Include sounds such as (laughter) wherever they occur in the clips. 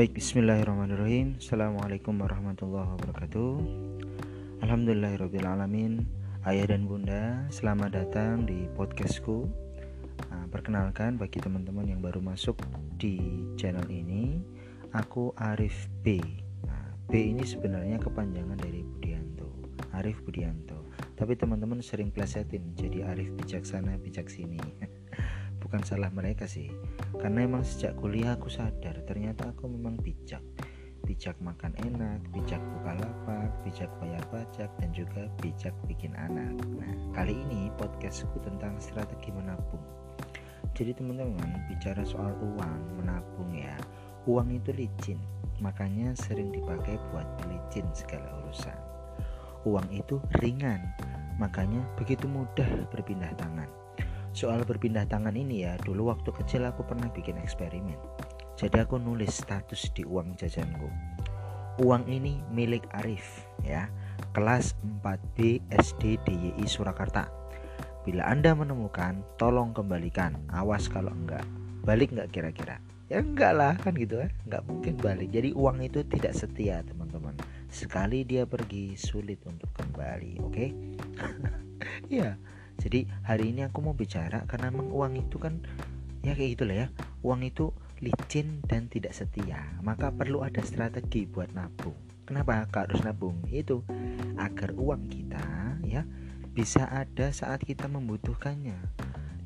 Baik, bismillahirrahmanirrahim. Assalamualaikum warahmatullahi wabarakatuh. Alhamdulillahirrahmanirrahim Ayah dan bunda, selamat datang di podcastku. Nah, Perkenalkan bagi teman-teman yang baru masuk di channel ini Aku Arif B. Nah, B ini sebenarnya kepanjangan dari Budianto Arif Budianto. Tapi teman-teman sering plesetin jadi Arif bijaksana bijaksini (laughs) bukan salah mereka sih karena emang sejak kuliah aku sadar ternyata aku memang bijak bijak makan enak, bijak buka lapak, bijak bayar pajak, dan juga bijak bikin anak. Nah, kali ini podcastku tentang strategi menabung. Jadi teman-teman bicara soal uang, menabung ya, uang itu licin, makanya sering dipakai buat pelicin segala urusan. Uang itu ringan, makanya begitu mudah berpindah tangan. Soal berpindah tangan ini ya, dulu waktu kecil aku pernah bikin eksperimen. Jadi aku nulis status di uang jajanku. Uang ini milik Arif ya, kelas 4B SD DYI Surakarta. Bila Anda menemukan, tolong kembalikan. Awas kalau enggak. Balik enggak kira-kira? Ya enggak lah kan gitu ya, enggak mungkin balik. Jadi uang itu tidak setia teman-teman. Sekali dia pergi sulit untuk kembali, oke? Okay? (laughs) ya jadi hari ini aku mau bicara karena memang uang itu kan ya kayak gitulah ya. Uang itu licin dan tidak setia maka perlu ada strategi buat nabung. Kenapa harus nabung? Itu agar uang kita ya bisa ada saat kita membutuhkannya.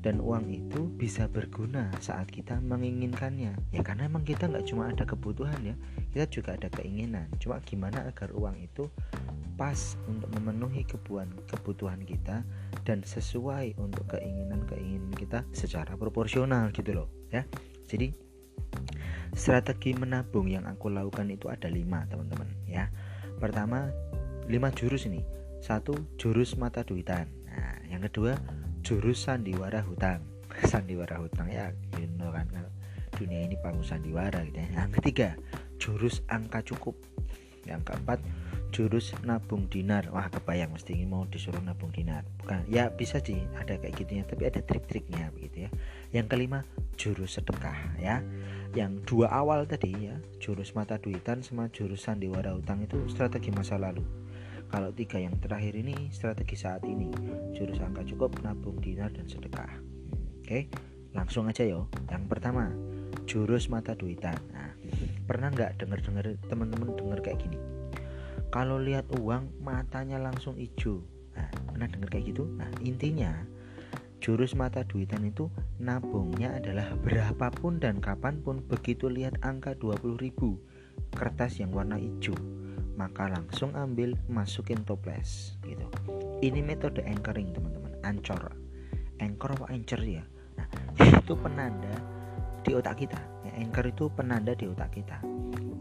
Dan uang itu bisa berguna saat kita menginginkannya. Ya karena emang kita nggak cuma ada kebutuhan ya. Kita juga ada keinginan. Cuma gimana agar uang itu pas untuk memenuhi kebutuhan kita dan sesuai untuk keinginan-keinginan kita secara proporsional gitu loh ya. Jadi strategi menabung yang aku lakukan itu ada lima teman-teman ya. Pertama lima jurus ini. Satu jurus mata duitan. Nah yang kedua jurus sandiwara hutang. (laughs) Sandiwara hutang ya you know kan dunia ini panggung sandiwara gitu ya. Yang ketiga jurus angka cukup. Yang keempat jurus nabung dinar wah kebayang mesti ini mau disuruh nabung dinar bukan ya bisa sih ada kayak gitu ya tapi ada trik-triknya begitu ya yang kelima jurus sedekah ya yang dua awal tadi ya jurus mata duitan sama jurus sandiwara hutang itu strategi masa lalu kalau tiga yang terakhir ini strategi saat ini jurus angka cukup, nabung dinar dan sedekah. Oke, langsung aja yo. Yang pertama jurus mata duitan. Nah, pernah nggak dengar-dengar teman-teman dengar kayak gini? Kalau lihat uang matanya langsung hijau. Nah, pernah dengar kayak gitu? Nah, intinya jurus mata duitan itu nabungnya adalah berapapun dan kapan pun begitu lihat angka 20.000 kertas yang warna hijau maka langsung ambil masukin toples gitu. Ini metode anchoring teman-teman. Ancor. Anchor apa anchor ya? Nah (laughs) itu penanda di otak kita. Ya, anchor itu penanda di otak kita.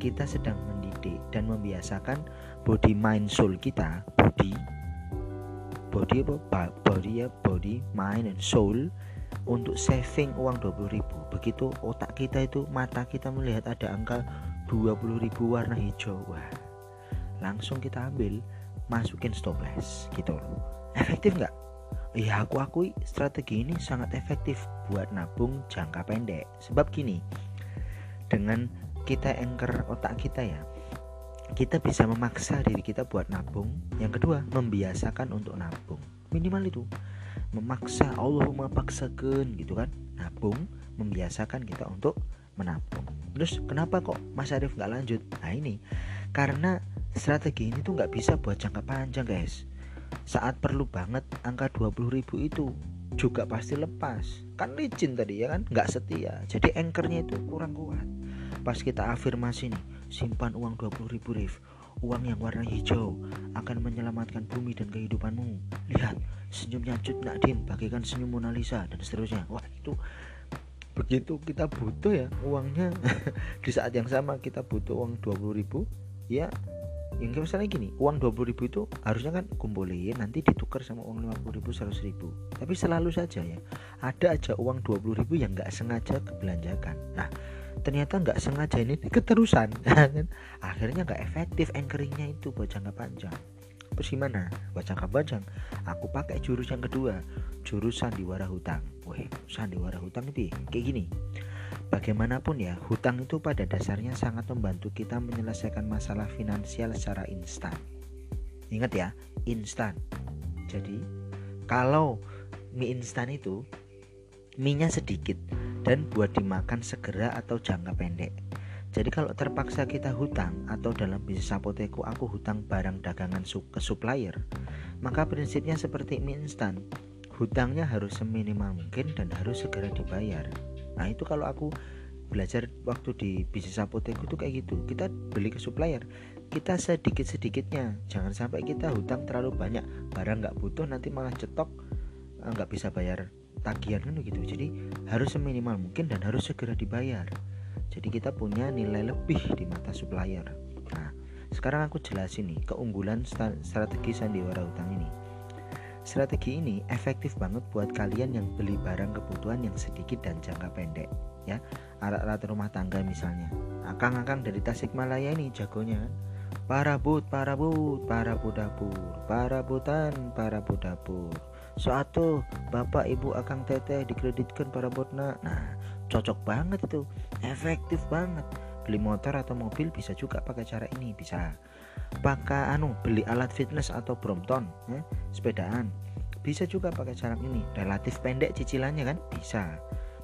Kita sedang mendidik dan membiasakan body mind soul kita body body apa? Body ya body mind and soul untuk saving uang 20.000 begitu otak kita itu mata kita melihat ada angka 20.000 warna hijau wah langsung kita ambil masukin stoples gitu efektif nggak? Ya aku akui strategi ini sangat efektif buat nabung jangka pendek. Sebab gini dengan kita anchor otak kita ya kita bisa memaksa diri kita buat nabung. Yang kedua membiasakan untuk nabung. Minimal itu. Memaksa Allah memaksakan gitu kan. Nabung membiasakan kita untuk menabung. Terus kenapa kok Mas Arief nggak lanjut? Nah ini. Karena strategi ini tuh nggak bisa buat jangka panjang guys. Saat perlu banget angka 20.000 itu juga pasti lepas. Kan licin tadi ya kan? Nggak setia. Jadi anchornya itu kurang kuat. Pas kita afirmasi nih simpan uang 20.000 riv uang yang warna hijau akan menyelamatkan bumi dan kehidupanmu. Lihat senyumnya Cut Nakdin bagikan senyum Mona Lisa dan seterusnya. Wah itu begitu kita butuh ya uangnya. (laughs) Di saat yang sama kita butuh uang 20.000 ya yang misalnya gini uang 20 ribu itu harusnya kan kumpulin nanti ditukar sama uang 50 ribu 100 ribu. Tapi selalu saja ya ada aja uang 20 ribu yang nggak sengaja kebelanjakan. Nah ternyata nggak sengaja ini keterusan (laughs) kan? akhirnya nggak efektif anchoringnya itu buat jangka panjang. Terus gimana? Buat jangka panjang aku pakai jurus yang kedua jurus sandiwara hutang. Wah sandiwara hutang itu kayak gini. Bagaimanapun ya hutang itu pada dasarnya sangat membantu kita menyelesaikan masalah finansial secara instan. Ingat ya instan. Jadi kalau mie instan itu minyak sedikit dan buat dimakan segera atau jangka pendek jadi kalau terpaksa kita hutang atau dalam bisnis apoteku aku hutang barang dagangan ke supplier, maka prinsipnya seperti mie instan. Hutangnya harus seminimal mungkin dan harus segera dibayar. Nah, itu kalau aku belajar waktu di bisnis apoteku itu kayak gitu. Kita beli ke supplier, kita sedikit-sedikitnya. Jangan sampai kita hutang terlalu banyak, barang nggak butuh nanti malah cetok eh, nggak bisa bayar tagihan kan gitu. Jadi harus seminimal mungkin dan harus segera dibayar. Jadi kita punya nilai lebih di mata supplier. Nah, sekarang aku jelasin nih keunggulan strategi sandiwara utang ini. Strategi ini efektif banget buat kalian yang beli barang kebutuhan yang sedikit dan jangka pendek ya. Alat-alat rumah tangga misalnya. Akang-akang dari Tasikmalaya ini jagonya Para but, para but, para budapur, para butan, para budapur. Suatu bapak ibu akang teteh dikreditkan para botna. Nah, cocok banget itu. Efektif banget. Beli motor atau mobil bisa juga pakai cara ini. Bisa pakai anu beli alat fitness atau Brompton ya, sepedaan. Bisa juga pakai cara ini. Relatif pendek cicilannya kan? Bisa.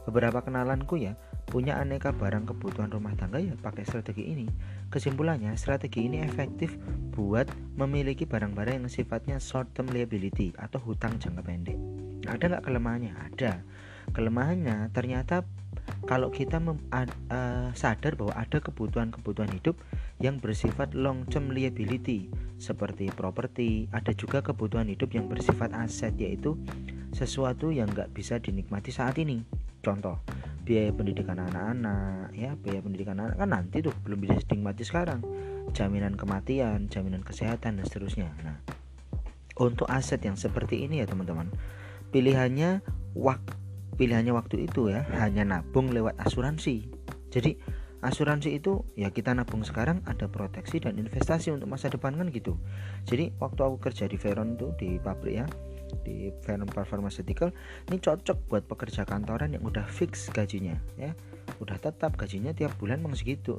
Beberapa kenalanku ya punya aneka barang kebutuhan rumah tangga ya pakai strategi ini. Kesimpulannya strategi ini efektif buat memiliki barang-barang yang sifatnya short term liability atau hutang jangka pendek. Ada nggak kelemahannya? Ada. Kelemahannya ternyata kalau kita uh, sadar bahwa ada kebutuhan-kebutuhan hidup yang bersifat long term liability seperti properti, ada juga kebutuhan hidup yang bersifat aset yaitu sesuatu yang nggak bisa dinikmati saat ini. Contoh, biaya pendidikan anak-anak, ya biaya pendidikan anak kan nanti tuh belum bisa dinikmati sekarang. Jaminan kematian, jaminan kesehatan dan seterusnya. Nah, untuk aset yang seperti ini ya teman-teman, pilihannya waktu pilihannya waktu itu ya hanya nabung lewat asuransi. Jadi asuransi itu ya kita nabung sekarang ada proteksi dan investasi untuk masa depan kan gitu. Jadi waktu aku kerja di Veron tuh di pabrik ya di Veron Pharmaceutical ini cocok buat pekerja kantoran yang udah fix gajinya ya. Udah tetap gajinya tiap bulan memang segitu.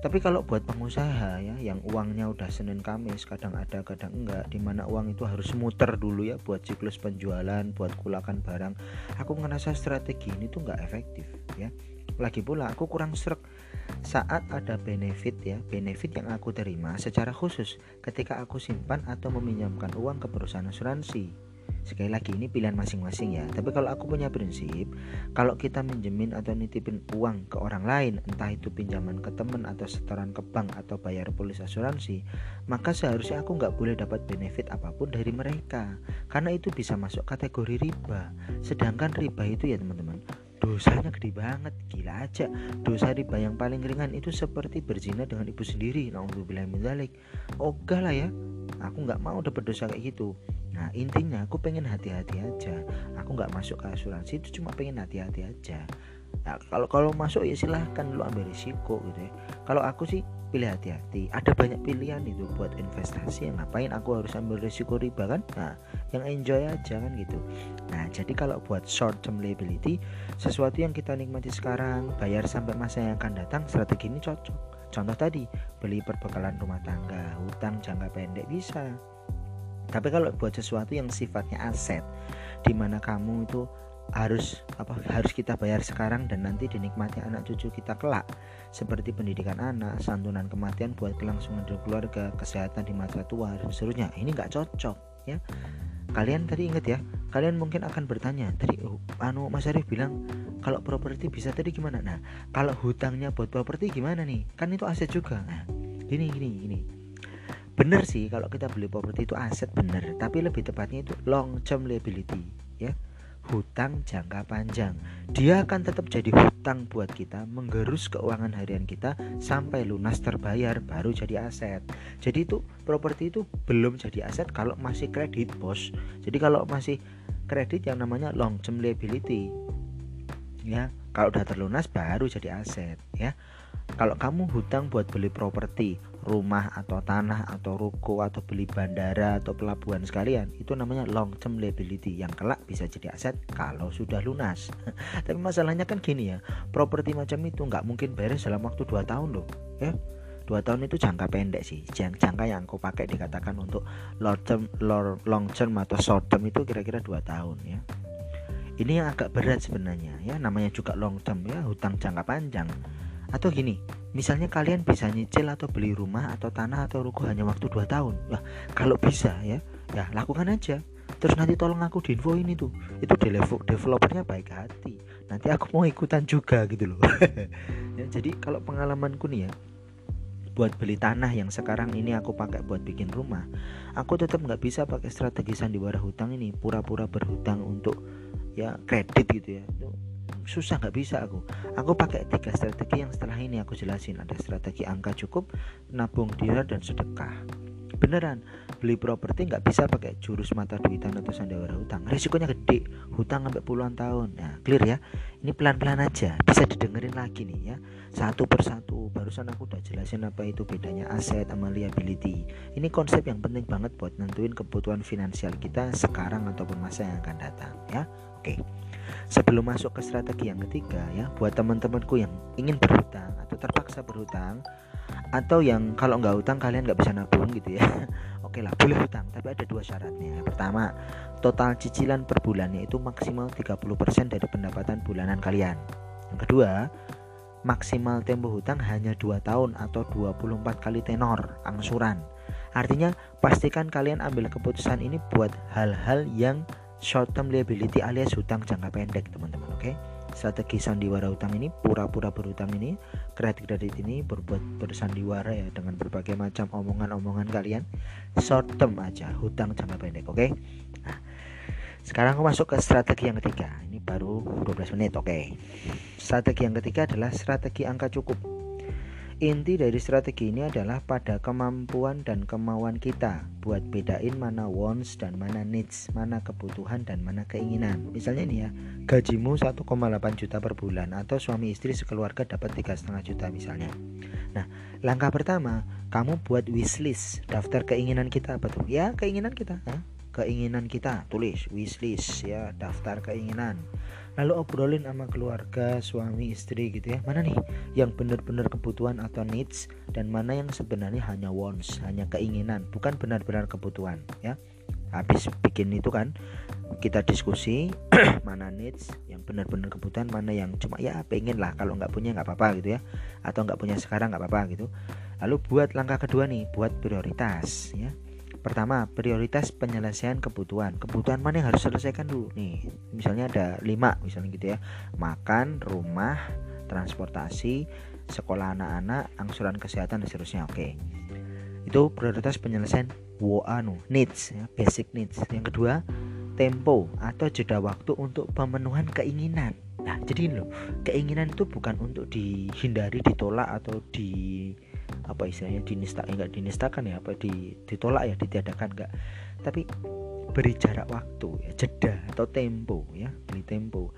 Tapi kalau buat pengusaha ya yang uangnya udah Senin Kamis kadang ada kadang enggak di mana uang itu harus muter dulu ya buat siklus penjualan buat kulakan barang aku ngerasa strategi ini tuh nggak efektif ya. Lagi pula aku kurang serak saat ada benefit ya benefit yang aku terima secara khusus ketika aku simpan atau meminjamkan uang ke perusahaan asuransi. Sekali lagi ini pilihan masing-masing ya. Tapi kalau aku punya prinsip kalau kita minjemin atau nitipin uang ke orang lain entah itu pinjaman ke teman atau setoran ke bank atau bayar polis asuransi maka seharusnya aku nggak boleh dapat benefit apa pun dari mereka. Karena itu bisa masuk kategori riba. Sedangkan riba itu ya teman-teman dosanya gede banget gila aja. Dosa riba yang paling ringan itu seperti berzina dengan ibu sendiri. Mendalik oke lah ya. Aku nggak mau dapat dosa kayak gitu. Nah intinya aku pengen hati-hati aja. Aku nggak masuk ke asuransi itu cuma pengen hati-hati aja Nah, kalau kalau masuk ya silahkan lu ambil risiko gitu ya. Kalau aku sih pilih hati-hati. Ada banyak pilihan itu buat investasi. Ngapain aku harus ambil risiko riba kan? Nah, yang enjoy aja kan gitu. Nah, jadi kalau buat short term liability, sesuatu yang kita nikmati sekarang, bayar sampai masa yang akan datang, strategi ini cocok. Contoh tadi, beli perbekalan rumah tangga, hutang jangka pendek bisa. Tapi kalau buat sesuatu yang sifatnya aset, di mana kamu itu harus apa harus kita bayar sekarang dan nanti dinikmati anak cucu kita kelak seperti pendidikan anak, santunan kematian buat kelangsungan hidup keluarga, kesehatan di masa tua dan seterusnya. Ini nggak cocok ya. Kalian tadi ingat ya, kalian mungkin akan bertanya tadi oh, anu Mas Arif bilang kalau properti bisa tadi gimana? Nah, kalau hutangnya buat properti gimana nih? Kan itu aset juga. Nah, gini gini gini bener sih kalau kita beli properti itu aset bener tapi lebih tepatnya itu long term liability ya hutang jangka panjang. Dia akan tetap jadi hutang buat kita menggerus keuangan harian kita sampai lunas terbayar baru jadi aset. Jadi itu properti itu belum jadi aset kalau masih kredit bos. Jadi kalau masih kredit yang namanya long term liability ya kalau udah terlunas baru jadi aset ya. Kalau kamu hutang buat beli properti rumah atau tanah atau ruko atau beli bandara atau pelabuhan sekalian itu namanya long term liability. Yang kelak bisa jadi aset kalau sudah lunas. (laughs) Tapi masalahnya kan gini ya properti macam itu nggak mungkin beres dalam waktu 2 tahun loh ya. Dua tahun itu jangka pendek sih jangka yang aku pakai dikatakan untuk long term long term atau short term itu kira-kira dua tahun ya. Ini yang agak berat sebenarnya ya. Namanya juga long term ya. Hutang jangka panjang. Atau gini misalnya kalian bisa nyicil atau beli rumah atau tanah atau ruko hanya waktu 2 tahun. Ya kalau bisa ya ya lakukan aja. Terus nanti tolong aku di info ini tuh itu developernya baik hati. Nanti aku mau ikutan juga gitu loh. (laughs) Ya, jadi kalau pengalamanku nih ya buat beli tanah yang sekarang ini aku pakai buat bikin rumah aku tetap nggak bisa pakai strategi sandiwara hutang ini pura-pura berhutang untuk ya kredit gitu ya susah nggak bisa aku. Aku pakai tiga strategi yang setelah ini aku jelasin. Ada strategi angka cukup nabung dinar dan sedekah. Beneran beli properti nggak bisa pakai jurus mata duitan atau sandiwara hutang. Risikonya gede hutang sampai puluhan tahun. Nah clear ya? Ini pelan-pelan aja bisa didengerin lagi nih ya. Satu persatu. Barusan aku udah jelasin apa itu bedanya aset sama liability. Ini konsep yang penting banget buat nentuin kebutuhan finansial kita sekarang ataupun masa yang akan datang ya. Oke sebelum masuk ke strategi yang ketiga ya buat teman-temanku yang ingin berhutang atau terpaksa berhutang atau yang kalau nggak hutang kalian nggak bisa nabung gitu ya. (laughs) Oke lah boleh hutang tapi ada dua syaratnya. Pertama total cicilan per bulannya itu maksimal 30% dari pendapatan bulanan kalian. Yang kedua maksimal tempo hutang hanya 2 tahun atau 24 kali tenor angsuran. Artinya pastikan kalian ambil keputusan ini buat hal-hal yang short term liability alias hutang jangka pendek teman-teman oke okay? strategi sandiwara hutang ini pura-pura berhutang ini kredit-kredit ini berbuat bersandiwara ya dengan berbagai macam omongan-omongan kalian short term aja hutang jangka pendek oke okay? nah, sekarang aku masuk ke strategi yang ketiga ini baru 12 menit oke okay. strategi yang ketiga adalah strategi angka cukup Inti dari strategi ini adalah pada kemampuan dan kemauan kita buat bedain mana wants dan mana needs, mana kebutuhan dan mana keinginan. Misalnya ini ya, gajimu 1,8 juta per bulan atau suami istri sekeluarga dapat 3,5 juta misalnya. Nah, langkah pertama, kamu buat wishlist, daftar keinginan kita apa tuh? Ya, keinginan kita. Ha? Keinginan kita, tulis wishlist ya, daftar keinginan. Lalu obrolin sama keluarga suami istri gitu ya. Mana nih yang benar-benar kebutuhan atau needs? Dan mana yang sebenarnya hanya wants hanya keinginan bukan benar-benar kebutuhan ya. Habis bikin itu kan kita diskusi (clears throat) mana needs yang benar-benar kebutuhan mana yang cuma ya pengen lah. Kalau nggak punya nggak apa-apa gitu ya. Atau nggak punya sekarang nggak apa-apa gitu. Lalu buat langkah kedua nih buat prioritas ya Pertama, prioritas penyelesaian kebutuhan. Kebutuhan mana yang harus selesaikan dulu? Nih, misalnya ada lima, misalnya gitu ya. Makan, rumah, transportasi, sekolah anak-anak, angsuran kesehatan dan seterusnya. Oke. Itu prioritas penyelesaian anu needs ya, basic needs. Yang kedua, tempo atau jeda waktu untuk pemenuhan keinginan. Nah, jadi loh, keinginan itu bukan untuk dihindari, ditolak atau di apa istilahnya dinista enggak dinistakan ya apa di, ditolak ya ditiadakan enggak tapi beri jarak waktu ya jeda atau tempo ya beri tempo.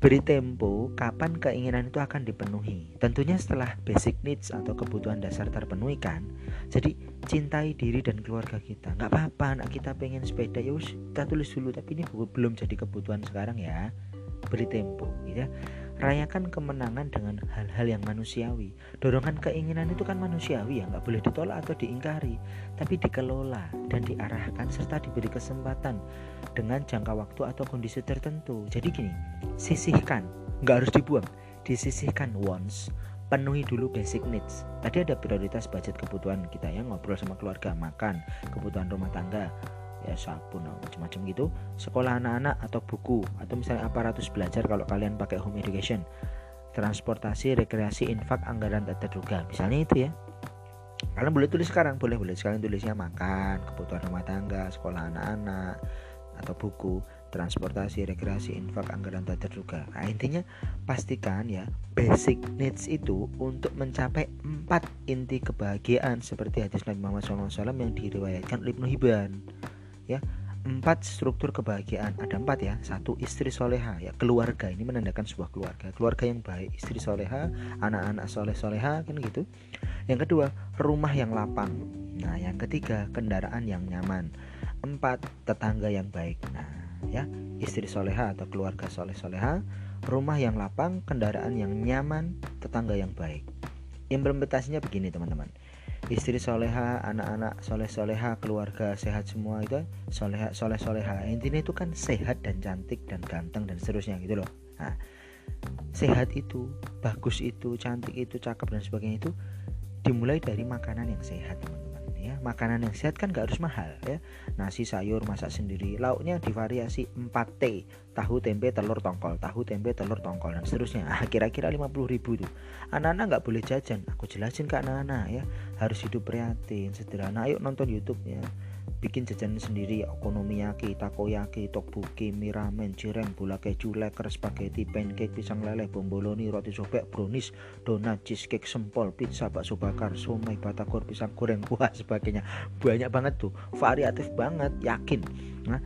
Beri tempo kapan keinginan itu akan dipenuhi. Tentunya setelah basic needs atau kebutuhan dasar terpenuhi kan jadi cintai diri dan keluarga kita. Nggak apa-apa anak kita pengen sepeda ya kita tulis dulu tapi ini belum jadi kebutuhan sekarang ya. Beri tempo ya rayakan kemenangan dengan hal-hal yang manusiawi. Dorongan keinginan itu kan manusiawi ya nggak boleh ditolak atau diingkari tapi dikelola dan diarahkan serta diberi kesempatan dengan jangka waktu atau kondisi tertentu. Jadi gini sisihkan nggak harus dibuang disisihkan once penuhi dulu basic needs. Tadi ada prioritas budget kebutuhan kita ya ngobrol sama keluarga makan kebutuhan rumah tangga ya sabun macam-macam gitu. Sekolah anak-anak atau buku atau misalnya aparatus belajar kalau kalian pakai home education. Transportasi rekreasi infak anggaran tak terduga misalnya itu ya. Kalian boleh tulis sekarang boleh boleh. Sekalian tulisnya makan kebutuhan rumah tangga sekolah anak-anak atau buku. Transportasi rekreasi infak anggaran tak terduga nah, intinya pastikan ya basic needs itu untuk mencapai empat inti kebahagiaan seperti hadis Nabi Muhammad SAW yang diriwayatkan oleh Ibnu Hibban ya. Empat struktur kebahagiaan. Ada empat ya. Satu istri soleha ya. Keluarga ini menandakan sebuah keluarga. Keluarga yang baik istri soleha anak-anak soleh soleha kan gitu. Yang kedua rumah yang lapang. Nah yang ketiga kendaraan yang nyaman. Empat tetangga yang baik. Nah ya istri soleha atau keluarga soleh soleha. Rumah yang lapang kendaraan yang nyaman tetangga yang baik. Implementasinya begini teman-teman istri soleha, anak-anak soleh soleha, keluarga sehat semua itu soleha soleh soleha. Intinya itu kan sehat dan cantik dan ganteng dan seterusnya gitu loh. Nah, sehat itu, bagus itu, cantik itu, cakep dan sebagainya itu dimulai dari makanan yang sehat ya makanan yang sehat kan gak harus mahal ya. Nasi sayur masak sendiri. Lauknya divariasi 4T tahu tempe telur tongkol. Tahu tempe telur tongkol dan seterusnya. Ah, kira-kira 50 ribu itu. Anak-anak nggak boleh jajan. Aku jelasin ke anak-anak ya. Harus hidup prihatin sederhana. Ayo nonton YouTube ya bikin jajanan sendiri okonomiyaki, takoyaki, tteokbokki, mie ramen, cireng, bola keju, leker, spaghetti, pancake, pisang leleh, bomboloni, roti sobek, brownies, donat, cheesecake, sempol, pizza, bakso bakar, somai, batagor, pisang goreng, (laughs) buah sebagainya. Banyak banget tuh, variatif banget, yakin. Nah,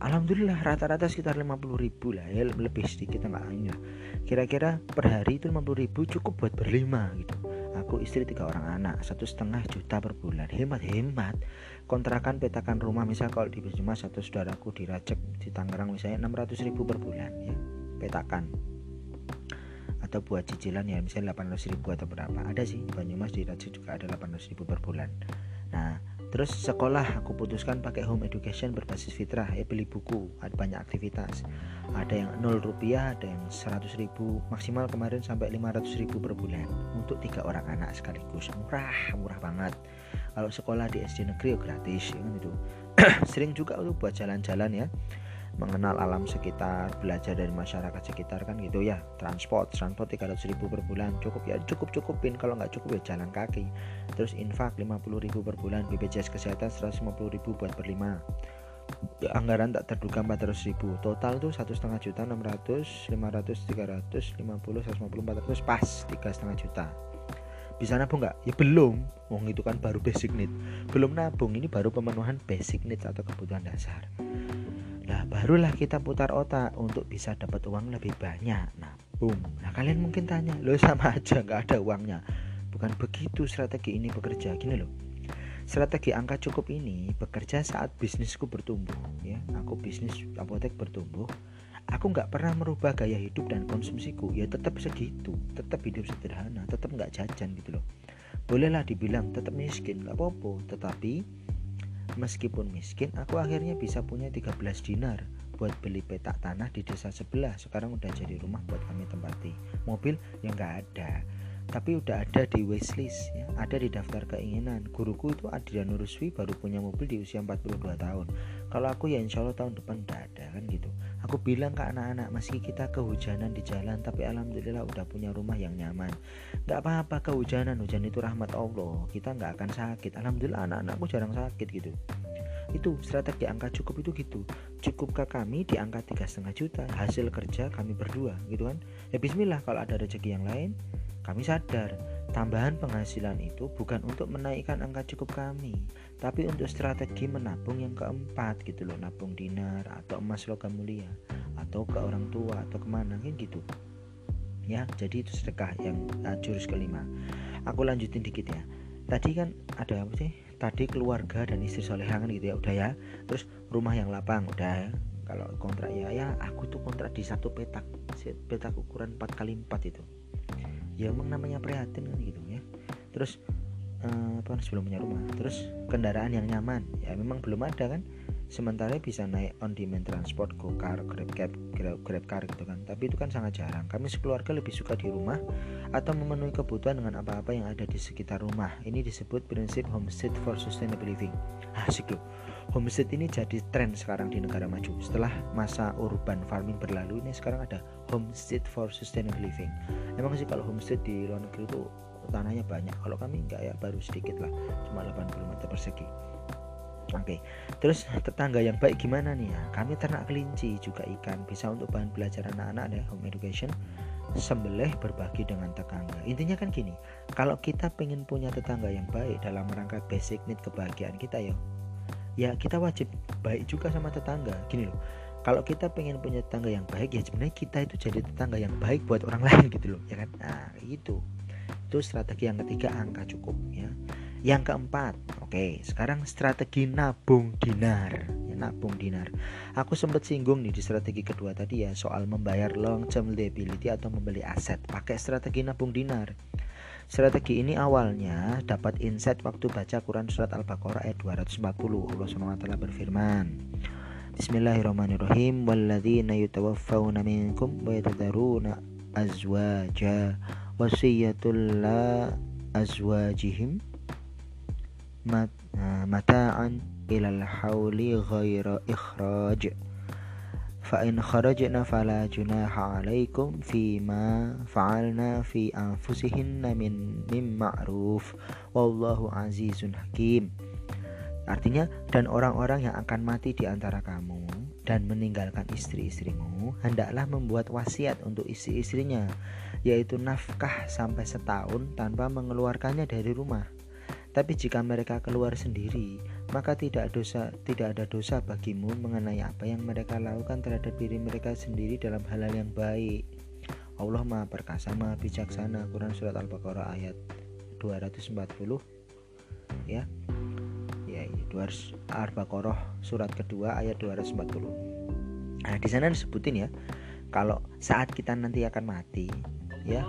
Alhamdulillah rata-rata sekitar 50 ribu lah ya lebih sedikit enggak kira-kira per hari itu 50 ribu cukup buat berlima gitu aku istri tiga orang anak satu setengah juta per bulan. Hemat hemat. Kontrakan petakan rumah misal kalau di Banyumas satu saudaraku di Rajek di Tangerang misalnya 600 ribu per bulan ya. Petakan. Atau buat cicilan ya misalnya 800 ribu atau berapa. Ada sih Banyumas di Rajek juga ada 800 ribu per bulan. Nah terus sekolah aku putuskan pakai home education berbasis fitrah. Ya beli buku ada banyak aktivitas. Ada yang 0 rupiah ada yang 100 ribu. Maksimal kemarin sampai 500 ribu per bulan. Untuk tiga orang anak sekaligus. Murah murah banget. Kalau sekolah di SD negeri ya gratis ya kan itu. (clears throat) Sering juga untuk buat jalan-jalan ya mengenal alam sekitar belajar dari masyarakat sekitar kan gitu ya transport transport 300 ribu per bulan cukup ya cukup cukupin kalau nggak cukup ya jalan kaki terus infak 50 ribu per bulan BPJS kesehatan 150 ribu buat berlima ya, anggaran tak terduga 400 ribu total tuh satu setengah juta 600 500 300 50 150 400 pas tiga setengah juta bisa nabung nggak? Ya belum. Wong itu kan baru basic need. Belum nabung ini baru pemenuhan basic needs atau kebutuhan dasar. Nah barulah kita putar otak untuk bisa dapat uang lebih banyak. Nah boom. Nah kalian mungkin tanya, lo sama aja nggak ada uangnya. Bukan begitu strategi ini bekerja. Gini loh. Strategi angka cukup ini bekerja saat bisnisku bertumbuh. Ya, aku bisnis apotek bertumbuh aku nggak pernah merubah gaya hidup dan konsumsiku ya tetap segitu tetap hidup sederhana tetap nggak jajan gitu loh bolehlah dibilang tetap miskin nggak apa-apa tetapi meskipun miskin aku akhirnya bisa punya 13 dinar buat beli petak tanah di desa sebelah. Sekarang udah jadi rumah buat kami tempati. Mobil yang nggak ada tapi udah ada di wishlist ya, ada di daftar keinginan. Guruku itu Adrian Nuruswi baru punya mobil di usia 42 tahun. Kalau aku ya insya Allah tahun depan udah ada kan gitu. Aku bilang ke anak-anak meski kita kehujanan di jalan tapi alhamdulillah udah punya rumah yang nyaman. Nggak apa-apa kehujanan hujan itu rahmat Allah. Kita nggak akan sakit. Alhamdulillah anak-anakku jarang sakit gitu. Itu strategi angka cukup itu gitu. Cukupkah kami di angka tiga setengah juta. Hasil kerja kami berdua gitu kan. Ya Bismillah kalau ada rezeki yang lain kami sadar, tambahan penghasilan itu bukan untuk menaikkan angka cukup kami, tapi untuk strategi menabung yang keempat gitu loh, nabung dinar atau emas logam mulia, atau ke orang tua atau ke mana gitu. Ya, jadi itu sedekah yang uh, jurus kelima. Aku lanjutin dikit ya. Tadi kan ada apa sih? Tadi keluarga dan istri solehan gitu ya, udah ya. Terus rumah yang lapang, udah ya kalau kontrak ya ya aku tuh kontrak di satu petak petak ukuran 4 kali 4 itu ya emang namanya prihatin kan gitu ya. Terus uh, apa sebelum punya rumah. Terus kendaraan yang nyaman. Ya memang belum ada kan. Sementara bisa naik on demand transport go car grab cab grab, grab car gitu kan. Tapi itu kan sangat jarang. Kami sekeluarga lebih suka di rumah atau memenuhi kebutuhan dengan apa-apa yang ada di sekitar rumah. Ini disebut prinsip homestead for sustainable living. Asik loh homestead ini jadi tren sekarang di negara maju setelah masa urban farming berlalu ini sekarang ada homestead for sustainable living emang sih kalau homestead di luar negeri itu tanahnya banyak kalau kami enggak ya baru sedikit lah cuma 80 meter persegi Oke, okay. terus tetangga yang baik gimana nih ya? Kami ternak kelinci juga ikan, bisa untuk bahan belajar anak-anak deh, home education. Sembelih berbagi dengan tetangga. Intinya kan gini, kalau kita pengen punya tetangga yang baik dalam rangka basic need kebahagiaan kita ya, ya kita wajib baik juga sama tetangga. Gini loh kalau kita pengen punya tetangga yang baik ya sebenarnya kita itu jadi tetangga yang baik buat orang (laughs) lain gitu loh ya kan? Nah itu. Itu strategi yang ketiga angka cukup ya. Yang keempat oke sekarang strategi nabung dinar ya, nabung dinar. Aku sempat singgung nih di strategi kedua tadi ya soal membayar long term liability atau membeli aset. Pakai strategi nabung dinar Strategi ini awalnya dapat insight waktu baca Quran surat Al-Baqarah ayat 240. Allah SWT berfirman, Bismillahirrahmanirrahim walladzina yutawaffawna minkum wa yatadharuna azwaja wasiyatul la azwajihim uh, mata'an ilal hauli ghaira ikhraj in kharajna fala junaha alaikum fima fa'alna fi anfusihinna min mim ma'ruf wallahu azizun hakim Artinya, dan orang-orang yang akan mati di antara kamu dan meninggalkan istri-istrimu, hendaklah membuat wasiat untuk istri-istrinya, yaitu nafkah sampai setahun tanpa mengeluarkannya dari rumah. Tapi jika mereka keluar sendiri, maka tidak dosa tidak ada dosa bagimu mengenai apa yang mereka lakukan terhadap diri mereka sendiri dalam hal-hal yang baik. Allah Maha Perkasa, Maha Bijaksana. Quran surat Al-Baqarah ayat 240 ya ya Al-Baqarah surat kedua ayat 240 nah di sana disebutin ya kalau saat kita nanti akan mati ya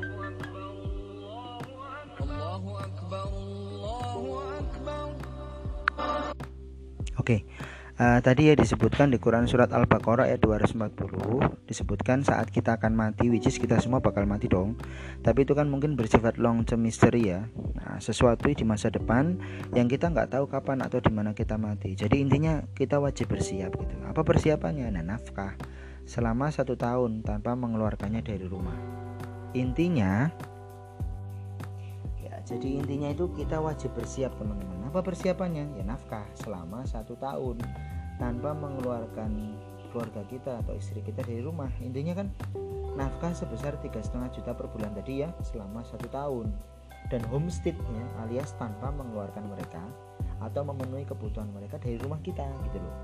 Oke, uh, tadi ya disebutkan di Quran surat Al-Baqarah ayat 240 disebutkan saat kita akan mati, which is kita semua bakal mati dong. Tapi itu kan mungkin bersifat long term mystery ya. Nah, sesuatu di masa depan yang kita nggak tahu kapan atau di mana kita mati. Jadi intinya kita wajib bersiap gitu. Apa persiapannya? Nah, nafkah selama satu tahun tanpa mengeluarkannya dari rumah. Intinya jadi intinya itu kita wajib bersiap teman-teman apa persiapannya ya nafkah selama satu tahun. Tanpa mengeluarkan keluarga kita atau istri kita dari rumah. Intinya kan nafkah sebesar tiga setengah juta per bulan tadi ya selama satu tahun. Dan homesteadnya alias tanpa mengeluarkan mereka atau memenuhi kebutuhan mereka dari rumah kita gitu loh.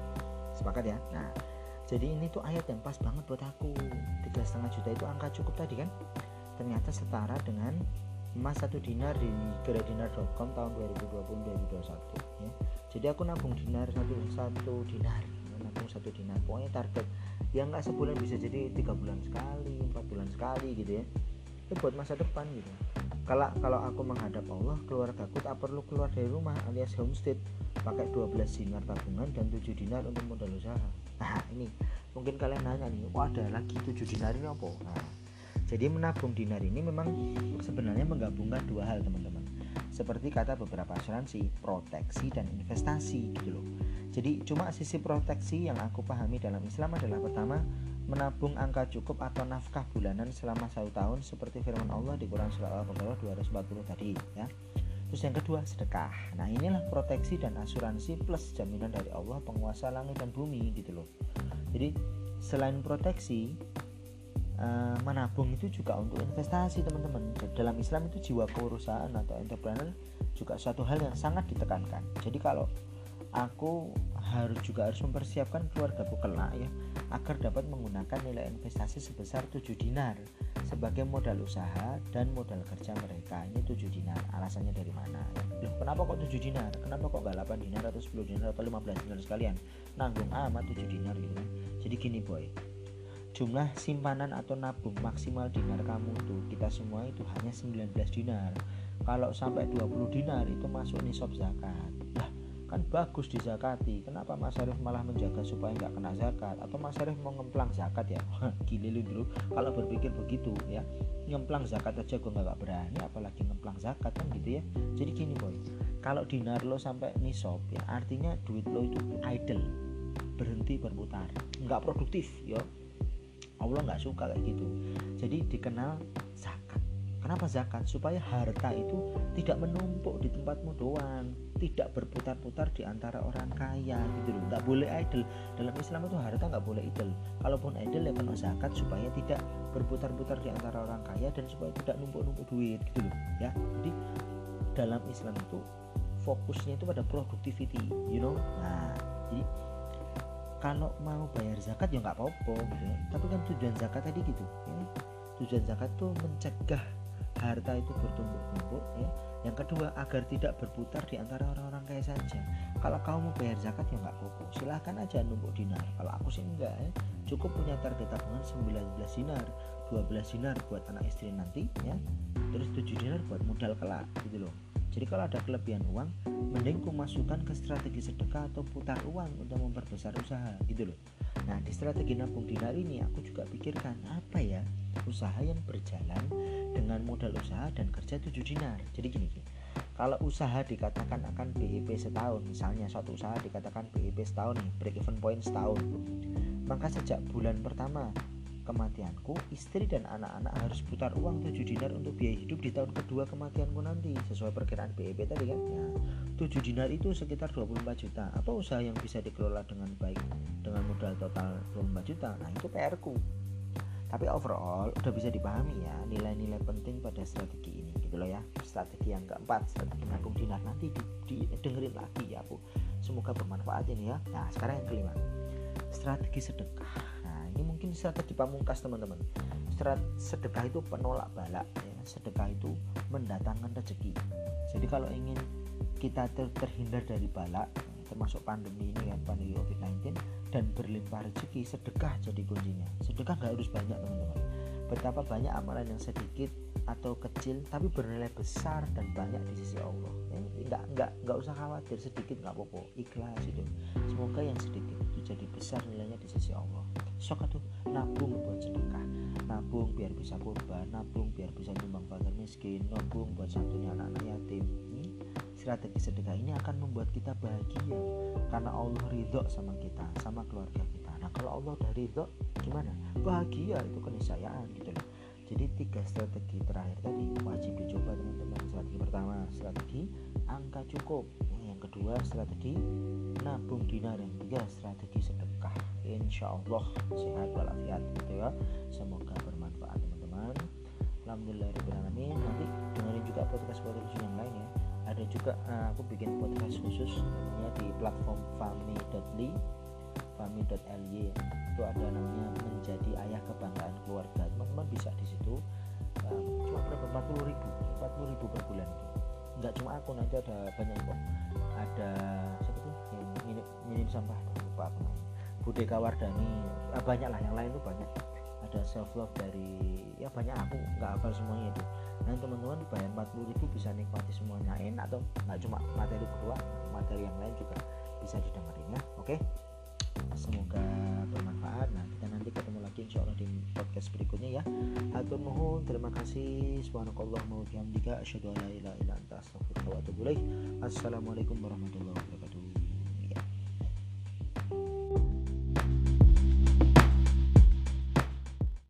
Sepakat ya? Nah jadi ini tuh ayat yang pas banget buat aku. Tiga setengah juta itu angka cukup tadi kan? Ternyata setara dengan emas satu dinar di geradinar.com tahun 2020-2021 ya. jadi aku nabung dinar satu satu dinar nabung satu dinar. Pokoknya target yang nggak sebulan bisa jadi tiga bulan sekali empat bulan sekali gitu ya. Itu buat masa depan gitu. Kalau kalau aku menghadap Allah keluarga aku tak perlu keluar dari rumah alias homestead pakai 12 dinar tabungan dan 7 dinar untuk modal usaha. Nah ini mungkin kalian nanya nih oh ada lagi 7 dinar ini apa? Nah jadi menabung dinar ini memang sebenarnya menggabungkan dua hal teman-teman. Seperti kata beberapa asuransi, proteksi dan investasi gitu loh. Jadi cuma sisi proteksi yang aku pahami dalam Islam adalah pertama menabung angka cukup atau nafkah bulanan selama satu tahun seperti firman Allah di Quran surat Al-Baqarah 240 tadi ya. Terus yang kedua sedekah. Nah inilah proteksi dan asuransi plus jaminan dari Allah penguasa langit dan bumi gitu loh. Jadi selain proteksi uh, menabung itu juga untuk investasi teman-teman. Dalam Islam itu jiwa kewirausahaan atau entrepreneur juga suatu hal yang sangat ditekankan. Jadi kalau aku harus juga harus mempersiapkan keluarga kelak ya agar dapat menggunakan nilai investasi sebesar 7 dinar sebagai modal usaha dan modal kerja mereka. Ini 7 dinar. Alasannya dari mana? Ya? kenapa kok 7 dinar? Kenapa kok gak 8 dinar atau 10 dinar atau 15 dinar sekalian? Nanggung amat 7 dinar gitu kan. Jadi gini boy jumlah simpanan atau nabung maksimal dinar kamu tuh kita semua itu hanya 19 dinar. Kalau sampai 20 dinar itu masuk nisab zakat. Lah kan bagus dizakati. Kenapa Mas Arif malah menjaga supaya nggak kena zakat? Atau Mas Arif mau ngemplang zakat ya? Gile lu dulu kalau berpikir begitu ya ngemplang zakat aja gue nggak berani apalagi ngemplang zakat kan gitu ya. Jadi gini boy. Kalau dinar lo sampai nisab ya artinya duit lo itu idle berhenti berputar nggak produktif ya Allah nggak suka kayak gitu. Jadi dikenal zakat. Kenapa zakat? Supaya harta itu tidak menumpuk di tempatmu doang. Tidak berputar-putar di antara orang kaya gitu loh. Nggak boleh idle. Dalam Islam itu harta nggak boleh idle. Kalaupun idle ya kena zakat supaya tidak berputar-putar di antara orang kaya dan supaya tidak numpuk-numpuk duit gitu loh ya. Jadi dalam Islam itu fokusnya itu pada productivity you know? Nah jadi kalau mau bayar zakat ya nggak apa-apa gitu. Ya tapi kan tujuan zakat tadi gitu ya. Tujuan zakat tuh mencegah harta itu bertumpuk-tumpuk ya. Yang kedua agar tidak berputar di antara orang-orang kaya saja. Kalau kamu mau bayar zakat ya nggak apa-apa. Silahkan aja numpuk dinar. Kalau aku sih enggak ya. Cukup punya target tabungan 19 dinar 12 dinar buat anak istri nanti ya. Terus 7 dinar buat modal kelak gitu loh jadi kalau ada kelebihan uang mending ku masukkan ke strategi sedekah atau putar uang untuk memperbesar usaha gitu loh. Nah di strategi nabung dinar ini aku juga pikirkan apa ya usaha yang berjalan dengan modal usaha dan kerja 7 dinar. Jadi gini, gini kalau usaha dikatakan akan BEP setahun misalnya suatu usaha dikatakan BEP setahun nih break even point setahun. Maka sejak bulan pertama kematianku, istri dan anak-anak harus putar uang 7 dinar untuk biaya hidup di tahun kedua kematianku nanti sesuai perkiraan BEP tadi kan. Nah, 7 dinar itu sekitar 24 juta. Apa usaha yang bisa dikelola dengan baik dengan modal total 24 juta? Nah, itu PR ku. Tapi overall udah bisa dipahami ya nilai-nilai penting pada strategi ini gitu loh ya. Strategi yang keempat, strategi nabung dinar nanti di, di, dengerin lagi ya aku. Semoga bermanfaat ini ya. Nah, sekarang yang kelima. Strategi sedekah ini mungkin strategi pamungkas teman-teman. Sedekah itu penolak balak ya. sedekah itu mendatangkan rezeki. Jadi kalau ingin kita ter terhindar dari balak termasuk pandemi ini kan pandemi COVID-19 dan berlimpah rezeki sedekah jadi kuncinya. Sedekah nggak harus banyak teman-teman. Betapa banyak amalan yang sedikit atau kecil tapi bernilai besar dan banyak di sisi Allah. Ya, nggak nggak nggak usah khawatir sedikit nggak apa-apa. Ikhlas itu semoga yang sedikit itu jadi besar nilainya di sisi Allah sok tuh nabung buat sedekah. Nabung biar bisa kurban nabung biar bisa nyumbang fakir miskin nabung buat satunya anak-anak yatim. Ini strategi sedekah ini akan membuat kita bahagia karena Allah ridho sama kita sama keluarga kita. Nah kalau Allah udah ridho gimana? Bahagia itu keniscayaan gitu loh. Jadi tiga strategi terakhir tadi wajib dicoba teman-teman. Strategi pertama strategi angka cukup. Yang kedua strategi nabung dinar. Yang ketiga strategi sedekah insya Allah sehat walafiat gitu ya. Semoga bermanfaat teman-teman. Alhamdulillah nanti dengerin juga podcast podcast yang lain ya. Ada juga uh, aku bikin podcast khusus namanya di platform fami.ly fami.ly itu ada namanya menjadi ayah kebanggaan keluarga. Teman-teman bisa di situ um, cuma berapa? 40 ribu. 40 ribu per bulan itu. Nggak cuma aku nanti ada banyak kok. Ada siapa tuh? Yang minim, minim sampah. Lupa aku namanya Budeka Wardani ya, banyak lah yang lain tuh banyak. Ada self love dari ya banyak aku nggak hafal semuanya itu. Nah teman-teman bayar 40 ribu bisa nikmati semuanya enak atau nggak cuma materi berdua materi yang lain juga bisa didengarin ya oke? Semoga bermanfaat. Nah kita nanti ketemu lagi insya Allah di podcast berikutnya ya. Atur nuhun terima kasih. Subhanakallah mau wa atubu assalamualaikum warahmatullahi wabarakatuh